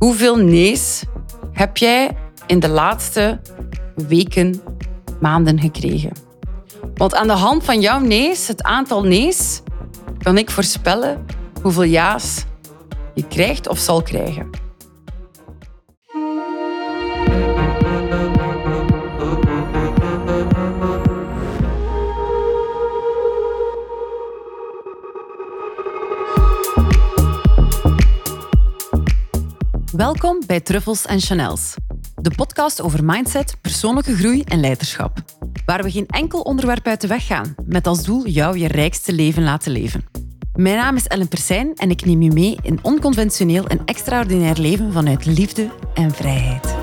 Hoeveel nee's heb jij in de laatste weken, maanden gekregen? Want aan de hand van jouw nee's, het aantal nee's, kan ik voorspellen hoeveel ja's je krijgt of zal krijgen. Welkom bij Truffles en Chanels, de podcast over mindset, persoonlijke groei en leiderschap. Waar we geen enkel onderwerp uit de weg gaan, met als doel jou je rijkste leven laten leven. Mijn naam is Ellen Persijn en ik neem je mee in onconventioneel en extraordinair leven vanuit liefde en vrijheid.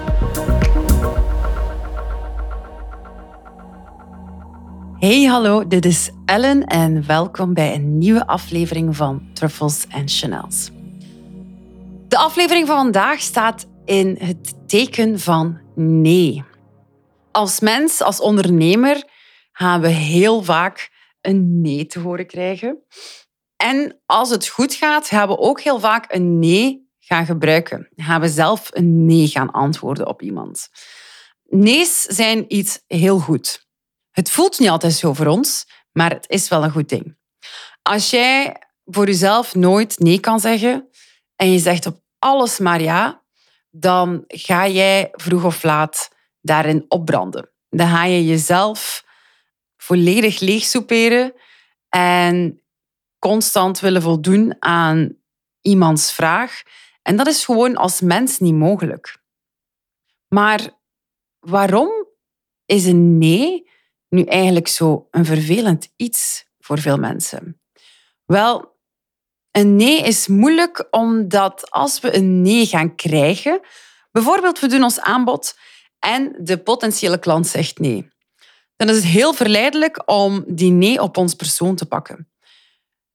Hey, hallo, dit is Ellen en welkom bij een nieuwe aflevering van Truffles en Chanels. De aflevering van vandaag staat in het teken van nee. Als mens, als ondernemer, gaan we heel vaak een nee te horen krijgen. En als het goed gaat, gaan we ook heel vaak een nee gaan gebruiken. Gaan we zelf een nee gaan antwoorden op iemand. Nee's zijn iets heel goed. Het voelt niet altijd zo voor ons, maar het is wel een goed ding. Als jij voor jezelf nooit nee kan zeggen en je zegt op alles maar ja, dan ga jij vroeg of laat daarin opbranden. Dan ga je jezelf volledig leegsoeperen en constant willen voldoen aan iemands vraag. En dat is gewoon als mens niet mogelijk. Maar waarom is een nee nu eigenlijk zo een vervelend iets voor veel mensen? Wel, een nee is moeilijk omdat als we een nee gaan krijgen, bijvoorbeeld we doen ons aanbod en de potentiële klant zegt nee, dan is het heel verleidelijk om die nee op ons persoon te pakken.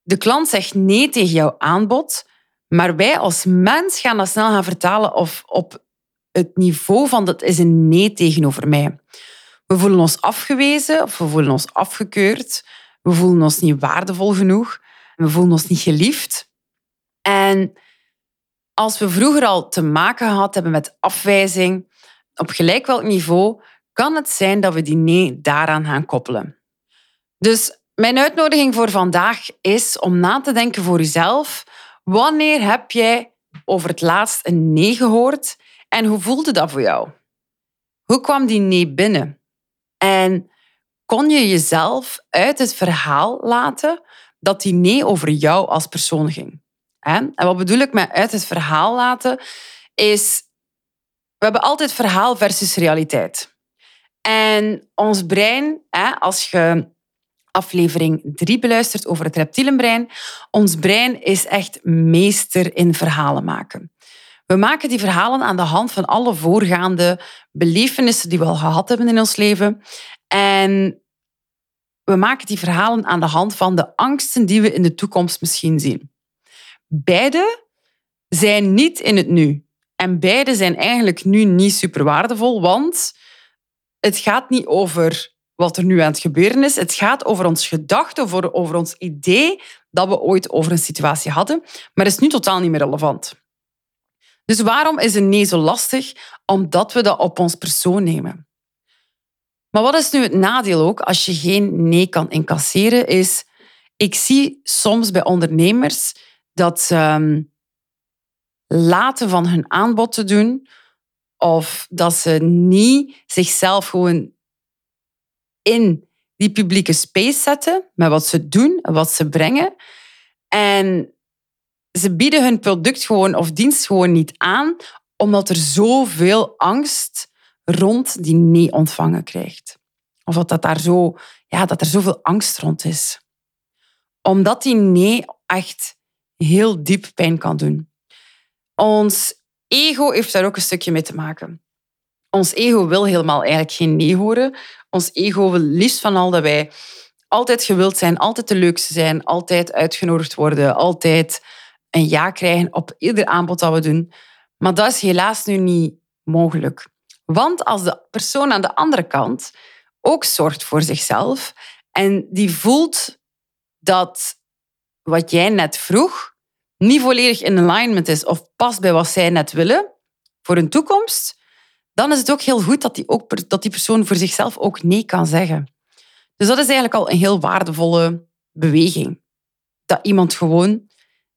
De klant zegt nee tegen jouw aanbod, maar wij als mens gaan dat snel gaan vertalen of op het niveau van dat is een nee tegenover mij. We voelen ons afgewezen of we voelen ons afgekeurd. We voelen ons niet waardevol genoeg. We voelen ons niet geliefd. En als we vroeger al te maken gehad hebben met afwijzing, op gelijk welk niveau, kan het zijn dat we die nee daaraan gaan koppelen. Dus mijn uitnodiging voor vandaag is om na te denken voor jezelf. Wanneer heb jij over het laatst een nee gehoord en hoe voelde dat voor jou? Hoe kwam die nee binnen? En kon je jezelf uit het verhaal laten dat die nee over jou als persoon ging? En wat bedoel ik met uit het verhaal laten? Is, we hebben altijd verhaal versus realiteit. En ons brein, als je aflevering 3 beluistert over het reptielenbrein, ons brein is echt meester in verhalen maken. We maken die verhalen aan de hand van alle voorgaande belevenissen die we al gehad hebben in ons leven. En we maken die verhalen aan de hand van de angsten die we in de toekomst misschien zien. Beide zijn niet in het nu. En beide zijn eigenlijk nu niet super waardevol, want het gaat niet over wat er nu aan het gebeuren is. Het gaat over ons gedachte, over, ons idee dat we ooit over een situatie hadden, maar is nu totaal niet meer relevant. Dus waarom is een nee zo lastig? Omdat we dat op ons persoon nemen. Maar wat is nu het nadeel ook als je geen nee kan incasseren? Is, ik zie soms bij ondernemers dat ehm, laten van hun aanbod te doen of dat ze niet zichzelf gewoon in die publieke space zetten met wat ze doen en wat ze brengen. En ze bieden hun product gewoon of dienst gewoon niet aan, omdat er zoveel angst rond die nee ontvangen krijgt. Of dat, dat, daar zo, ja, dat er zoveel angst rond is. Omdat die nee echt heel diep pijn kan doen. Ons ego heeft daar ook een stukje mee te maken. Ons ego wil helemaal eigenlijk geen nee horen. Ons ego wil liefst van al dat wij altijd gewild zijn, altijd de leukste zijn, altijd uitgenodigd worden, altijd een ja krijgen op ieder aanbod dat we doen. Maar dat is helaas nu niet mogelijk. Want als de persoon aan de andere kant ook zorgt voor zichzelf en die voelt dat wat jij net vroeg niet volledig in alignment is of past bij wat zij net willen, voor een toekomst, dan is het ook heel goed dat die, ook, dat die persoon voor zichzelf ook nee kan zeggen. Dus dat is eigenlijk al een heel waardevolle beweging. Dat iemand gewoon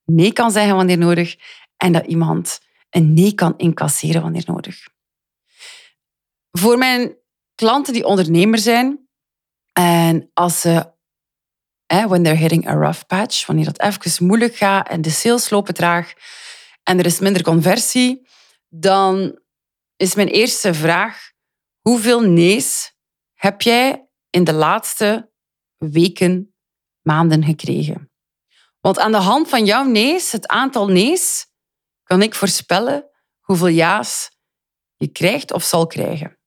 nee kan zeggen wanneer nodig en dat iemand een nee kan incasseren wanneer nodig. Voor mijn klanten die ondernemer zijn en als ze, when they're hitting a rough patch, wanneer dat even moeilijk gaat en de sales lopen traag en er is minder conversie, dan is mijn eerste vraag: hoeveel nee's heb jij in de laatste weken, maanden gekregen? Want aan de hand van jouw nee's, het aantal nee's, kan ik voorspellen hoeveel ja's je krijgt of zal krijgen.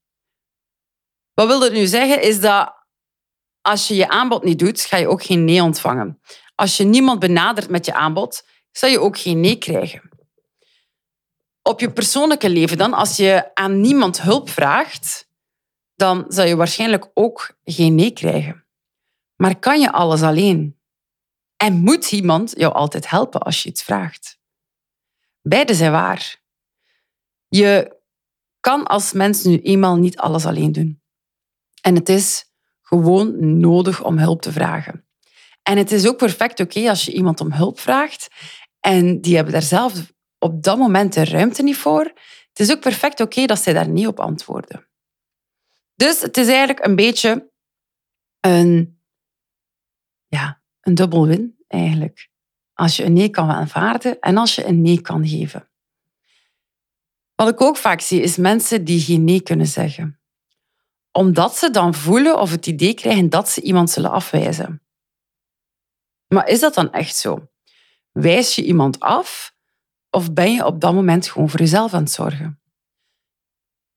Wat wil dat nu zeggen? Is dat als je je aanbod niet doet, ga je ook geen nee ontvangen. Als je niemand benadert met je aanbod, zal je ook geen nee krijgen. Op je persoonlijke leven dan, als je aan niemand hulp vraagt, dan zal je waarschijnlijk ook geen nee krijgen. Maar kan je alles alleen? En moet iemand jou altijd helpen als je iets vraagt? Beide zijn waar. Je kan als mens nu eenmaal niet alles alleen doen. En het is gewoon nodig om hulp te vragen. En het is ook perfect oké als je iemand om hulp vraagt en die hebben daar zelf op dat moment de ruimte niet voor. Het is ook perfect oké dat zij daar niet op antwoorden. Dus het is eigenlijk een beetje een, ja, een dubbel win eigenlijk. Als je een nee kan aanvaarden en als je een nee kan geven. Wat ik ook vaak zie, is mensen die geen nee kunnen zeggen. Omdat ze dan voelen of het idee krijgen dat ze iemand zullen afwijzen. Maar is dat dan echt zo? Wijs je iemand af of ben je op dat moment gewoon voor jezelf aan het zorgen?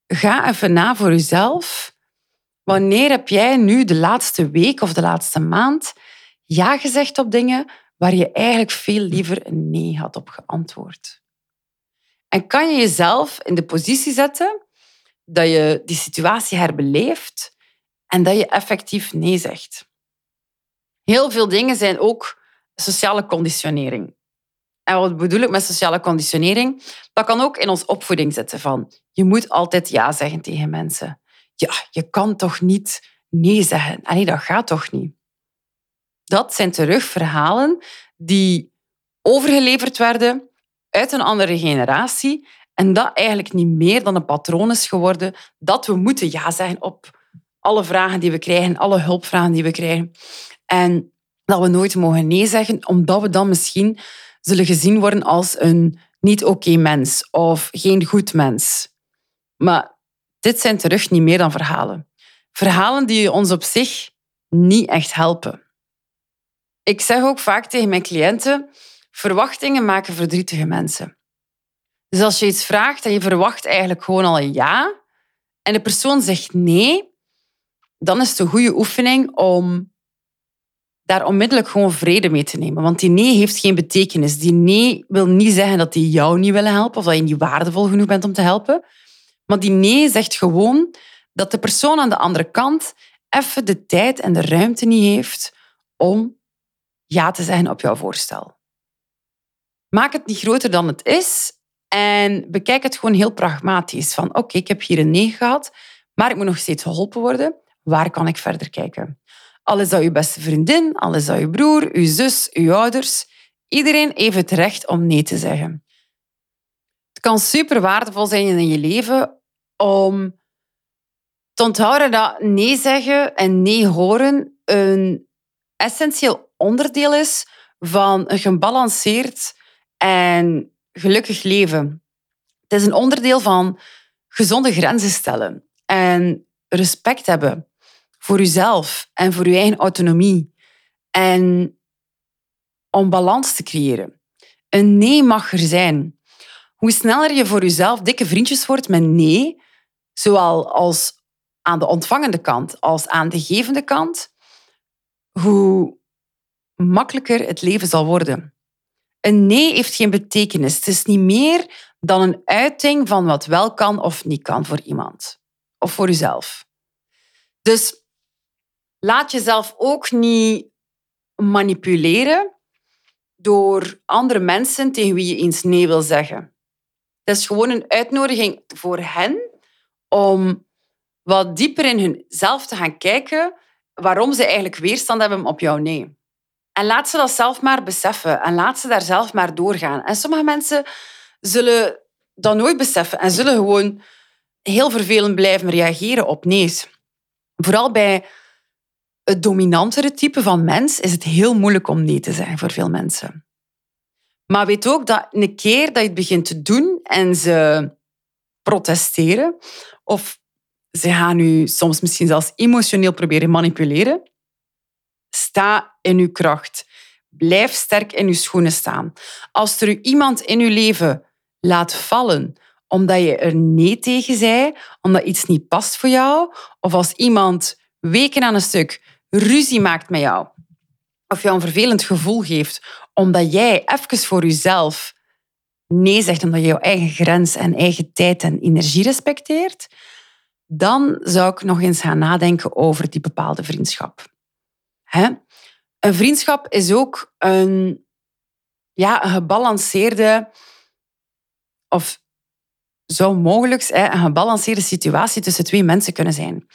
Ga even na voor jezelf. Wanneer heb jij nu de laatste week of de laatste maand ja gezegd op dingen waar je eigenlijk veel liever een nee had op geantwoord? En kan je jezelf in de positie zetten dat je die situatie herbeleeft en dat je effectief nee zegt? Heel veel dingen zijn ook sociale conditionering. En wat bedoel ik met sociale conditionering? Dat kan ook in ons opvoeding zitten van je moet altijd ja zeggen tegen mensen. Ja, je kan toch niet nee zeggen? Nee, dat gaat toch niet? Dat zijn terug verhalen die overgeleverd werden uit een andere generatie en dat eigenlijk niet meer dan een patroon is geworden dat we moeten ja zeggen op alle vragen die we krijgen, alle hulpvragen die we krijgen. En dat we nooit mogen nee zeggen, omdat we dan misschien zullen gezien worden als een niet oké mens of geen goed mens. Maar dit zijn terug niet meer dan verhalen. Verhalen die ons op zich niet echt helpen. Ik zeg ook vaak tegen mijn cliënten, verwachtingen maken verdrietige mensen. Dus als je iets vraagt en je verwacht eigenlijk gewoon al een ja, en de persoon zegt nee, dan is het een goede oefening om daar onmiddellijk gewoon vrede mee te nemen. Want die nee heeft geen betekenis. Die nee wil niet zeggen dat die jou niet willen helpen of dat je niet waardevol genoeg bent om te helpen. Maar die nee zegt gewoon dat de persoon aan de andere kant even de tijd en de ruimte niet heeft om ja te zeggen op jouw voorstel. Maak het niet groter dan het is en bekijk het gewoon heel pragmatisch. Van oké, ik heb hier een nee gehad, maar ik moet nog steeds geholpen worden. Waar kan ik verder kijken? Al is dat je beste vriendin, al is dat je broer, je zus, je ouders. Iedereen heeft het recht om nee te zeggen. Het kan super waardevol zijn in je leven om te onthouden dat nee zeggen en nee horen een essentieel onderdeel is van een gebalanceerd en gelukkig leven. Het is een onderdeel van gezonde grenzen stellen en respect hebben voor jezelf en voor je eigen autonomie. En om balans te creëren. Een nee mag er zijn. Hoe sneller je voor jezelf dikke vriendjes wordt met nee, zowel als aan de ontvangende kant als aan de gevende kant, hoe makkelijker het leven zal worden. Een nee heeft geen betekenis. Het is niet meer dan een uiting van wat wel kan of niet kan voor iemand. Of voor jezelf. Dus laat jezelf ook niet manipuleren door andere mensen tegen wie je eens nee wil zeggen. Dat is gewoon een uitnodiging voor hen om wat dieper in hunzelf te gaan kijken waarom ze eigenlijk weerstand hebben op jouw nee. En laat ze dat zelf maar beseffen en laat ze daar zelf maar doorgaan. En sommige mensen zullen dat nooit beseffen en zullen gewoon heel vervelend blijven reageren op nee's. Vooral bij het dominantere type van mens is het heel moeilijk om nee te zeggen voor veel mensen. Maar weet ook dat een keer dat je het begint te doen en ze protesteren, of ze gaan u soms misschien zelfs emotioneel proberen manipuleren, sta in uw kracht. Blijf sterk in uw schoenen staan. Als er iemand in uw leven laat vallen omdat je er nee tegen zei, omdat iets niet past voor jou, of als iemand weken aan een stuk ruzie maakt met jou, of jou een vervelend gevoel geeft, omdat jij even voor jezelf nee zegt, omdat je jouw eigen grens en eigen tijd en energie respecteert, dan zou ik nog eens gaan nadenken over die bepaalde vriendschap. Hè? Een vriendschap is ook een, ja, een gebalanceerde, of zou mogelijk een gebalanceerde situatie tussen twee mensen kunnen zijn.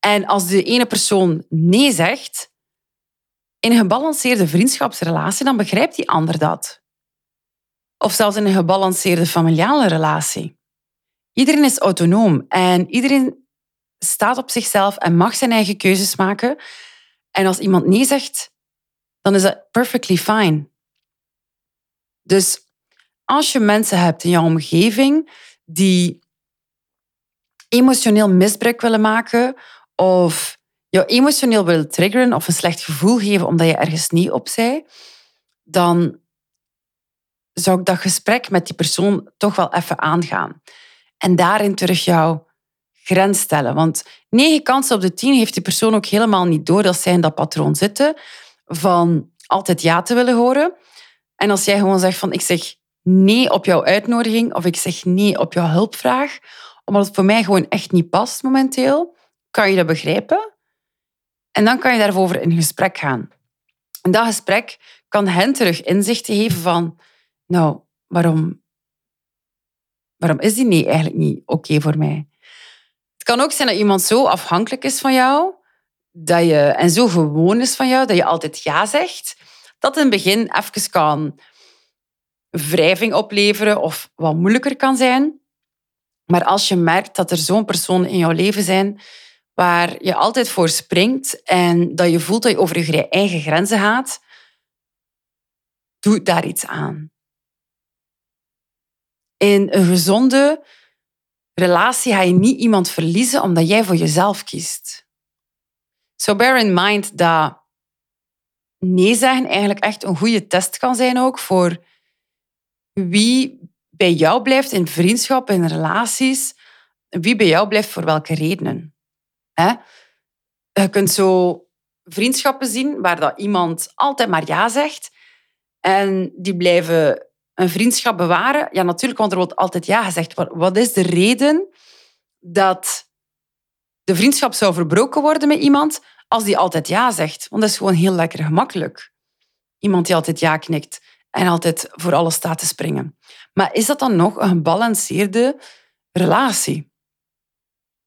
En als de ene persoon nee zegt, in een gebalanceerde vriendschapsrelatie, dan begrijpt die ander dat. Of zelfs in een gebalanceerde familiale relatie. Iedereen is autonoom en iedereen staat op zichzelf en mag zijn eigen keuzes maken. En als iemand nee zegt, dan is dat perfectly fine. Dus als je mensen hebt in jouw omgeving die emotioneel misbruik willen maken of jou emotioneel willen triggeren of een slecht gevoel geven omdat je ergens niet op zei, dan zou ik dat gesprek met die persoon toch wel even aangaan. En daarin terug jouw grens stellen. Want negen kansen op de tien heeft die persoon ook helemaal niet door dat zij in dat patroon zitten van altijd ja te willen horen. En als jij gewoon zegt van ik zeg nee op jouw uitnodiging of ik zeg nee op jouw hulpvraag, omdat het voor mij gewoon echt niet past momenteel, kan je dat begrijpen. En dan kan je daarover in gesprek gaan. En dat gesprek kan hen terug inzichten geven van, nou, waarom, waarom is die nee eigenlijk niet oké voor mij? Kan ook zijn dat iemand zo afhankelijk is van jou dat je, en zo gewoon is van jou dat je altijd ja zegt, dat in het begin even kan wrijving opleveren of wat moeilijker kan zijn. Maar als je merkt dat er zo'n persoon in jouw leven zijn waar je altijd voor springt en dat je voelt dat je over je eigen grenzen gaat, doe daar iets aan. In een gezonde relatie ga je niet iemand verliezen omdat jij voor jezelf kiest. So bear in mind dat nee zeggen eigenlijk echt een goede test kan zijn ook voor wie bij jou blijft in vriendschappen, in relaties, wie bij jou blijft voor welke redenen. Je kunt zo vriendschappen zien waar dat iemand altijd maar ja zegt en die blijven een vriendschap bewaren. Ja, natuurlijk, want er wordt altijd ja gezegd. Wat is de reden dat de vriendschap zou verbroken worden met iemand als die altijd ja zegt? Want dat is gewoon heel lekker gemakkelijk. Iemand die altijd ja knikt en altijd voor alles staat te springen. Maar is dat dan nog een gebalanceerde relatie?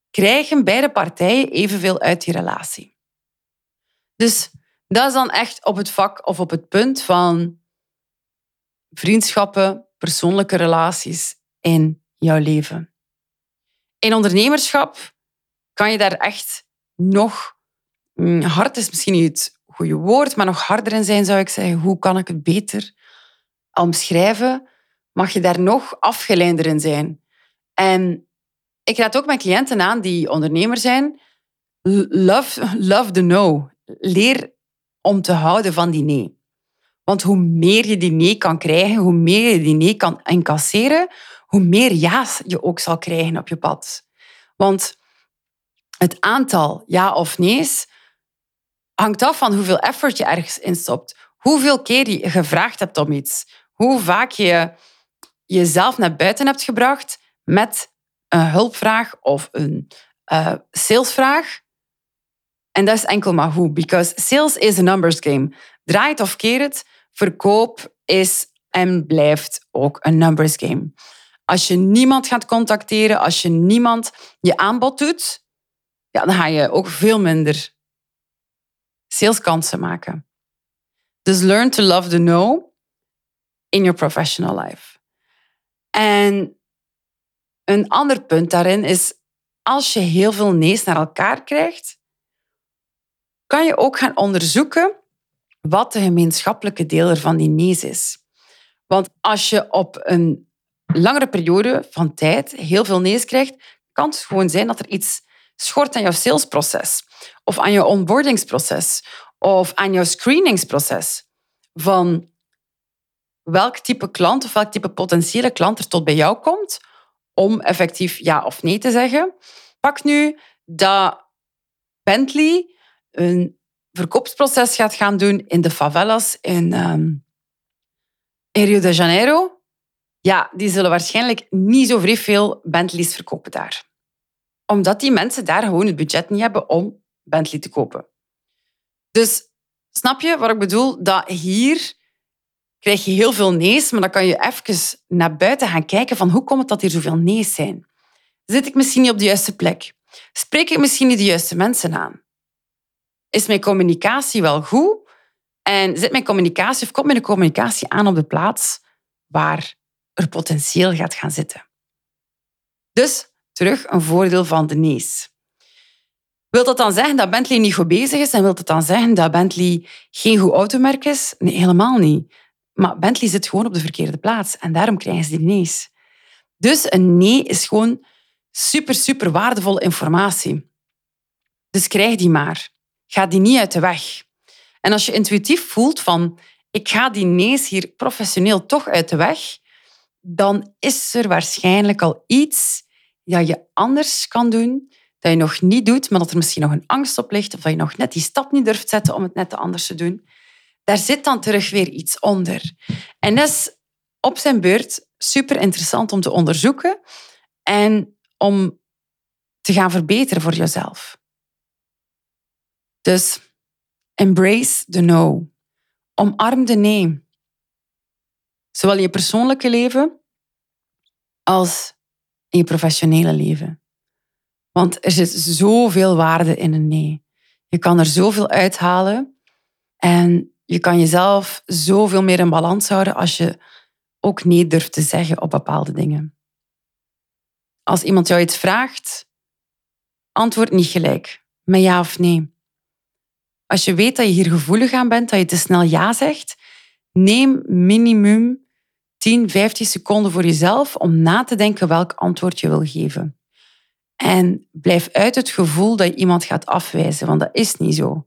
Krijgen beide partijen evenveel uit die relatie? Dus dat is dan echt op het vak of op het punt van vriendschappen, persoonlijke relaties in jouw leven. In ondernemerschap kan je daar echt nog, mm, hard is misschien niet het goede woord, maar nog harder in zijn zou ik zeggen. Hoe kan ik het beter omschrijven? Mag je daar nog afgeleider in zijn? En ik raad ook mijn cliënten aan die ondernemer zijn. Love, love the no. Leer om te houden van die nee. Want hoe meer je die nee kan krijgen, hoe meer je die nee kan incasseren, hoe meer ja's je ook zal krijgen op je pad. Want het aantal ja of nee's hangt af van hoeveel effort je ergens instopt. Hoeveel keer je gevraagd hebt om iets. Hoe vaak je jezelf naar buiten hebt gebracht met een hulpvraag of een uh, salesvraag. En dat is enkel maar hoe. Because sales is a numbers game. Draai het of keer het, verkoop is en blijft ook een numbers game. Als je niemand gaat contacteren, als je niemand je aanbod doet, ja, dan ga je ook veel minder saleskansen maken. Dus learn to love the no in your professional life. En een ander punt daarin is, als je heel veel nee's naar elkaar krijgt, kan je ook gaan onderzoeken wat de gemeenschappelijke deler van die nee's is. Want als je op een langere periode van tijd heel veel nee's krijgt, kan het gewoon zijn dat er iets schort aan jouw salesproces of aan jouw onboardingsproces of aan jouw screeningsproces van welk type klant of welk type potentiële klant er tot bij jou komt om effectief ja of nee te zeggen. Pak nu dat Bentley een verkoopsproces gaat gaan doen in de favelas in, um, in Rio de Janeiro. Ja, die zullen waarschijnlijk niet zo veel Bentleys verkopen daar. Omdat die mensen daar gewoon het budget niet hebben om Bentley te kopen. Dus snap je wat ik bedoel? Dat hier krijg je heel veel nee's, maar dan kan je even naar buiten gaan kijken van hoe komt het dat hier zoveel nee's zijn? Zit ik misschien niet op de juiste plek? Spreek ik misschien niet de juiste mensen aan? Is mijn communicatie wel goed? En zit mijn communicatie of komt mijn communicatie aan op de plaats waar er potentieel gaat gaan zitten? Dus terug een voordeel van de nee's. Wilt dat dan zeggen dat Bentley niet goed bezig is en wilt dat dan zeggen dat Bentley geen goed automerk is? Nee, helemaal niet. Maar Bentley zit gewoon op de verkeerde plaats en daarom krijgen ze die nee's. Dus een nee is gewoon super, super waardevolle informatie. Dus krijg die maar. Ga die niet uit de weg. En als je intuïtief voelt van ik ga die nee's hier professioneel toch uit de weg, dan is er waarschijnlijk al iets dat je anders kan doen, dat je nog niet doet, maar dat er misschien nog een angst op ligt, of dat je nog net die stap niet durft zetten om het net anders te doen daar zit dan terug weer iets onder. En dat is op zijn beurt super interessant om te onderzoeken en om te gaan verbeteren voor jezelf. Dus embrace the no. Omarm de nee. Zowel in je persoonlijke leven als in je professionele leven. Want er zit zoveel waarde in een nee. Je kan er zoveel uithalen. En je kan jezelf zoveel meer in balans houden als je ook nee durft te zeggen op bepaalde dingen. Als iemand jou iets vraagt, antwoord niet gelijk, met ja of nee. Als je weet dat je hier gevoelig aan bent, dat je te snel ja zegt, neem minimum 10, 15 seconden voor jezelf om na te denken welk antwoord je wil geven. En blijf uit het gevoel dat je iemand gaat afwijzen, want dat is niet zo.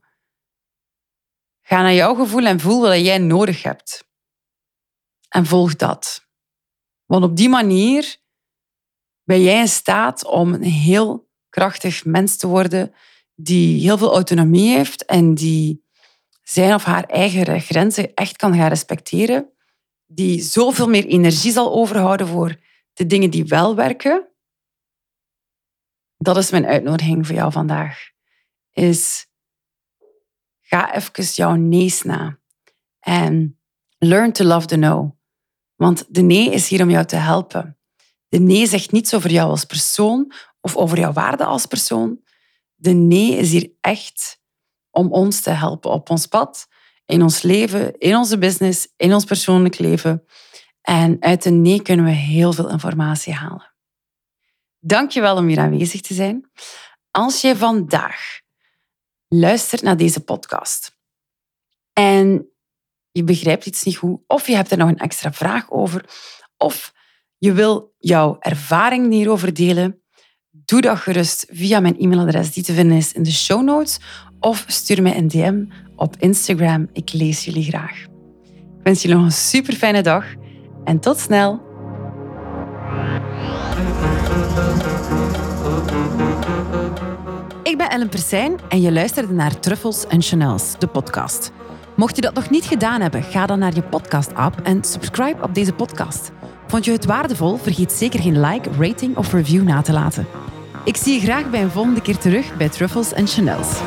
Ga naar jouw gevoel en voel wat jij nodig hebt. En volg dat. Want op die manier ben jij in staat om een heel krachtig mens te worden die heel veel autonomie heeft en die zijn of haar eigen grenzen echt kan gaan respecteren, die zoveel meer energie zal overhouden voor de dingen die wel werken. Dat is mijn uitnodiging voor jou vandaag. Is ga even jouw nee's na. En learn to love the no. Want de nee is hier om jou te helpen. De nee zegt niets over jou als persoon of over jouw waarde als persoon. De nee is hier echt om ons te helpen op ons pad, in ons leven, in onze business, in ons persoonlijk leven. En uit de nee kunnen we heel veel informatie halen. Dankjewel om hier aanwezig te zijn. Als je vandaag luistert naar deze podcast en je begrijpt iets niet goed, of je hebt er nog een extra vraag over, of je wil jouw ervaring hierover delen, doe dat gerust via mijn e-mailadres die te vinden is in de show notes, of stuur mij een DM op Instagram. Ik lees jullie graag. Ik wens jullie nog een super fijne dag en tot snel. Ik ben Ellen Persijn en je luisterde naar Truffles en Chanels, de podcast. Mocht je dat nog niet gedaan hebben, ga dan naar je podcast-app en subscribe op deze podcast. Vond je het waardevol? Vergeet zeker geen like, rating of review na te laten. Ik zie je graag bij een volgende keer terug bij Truffles en Chanels.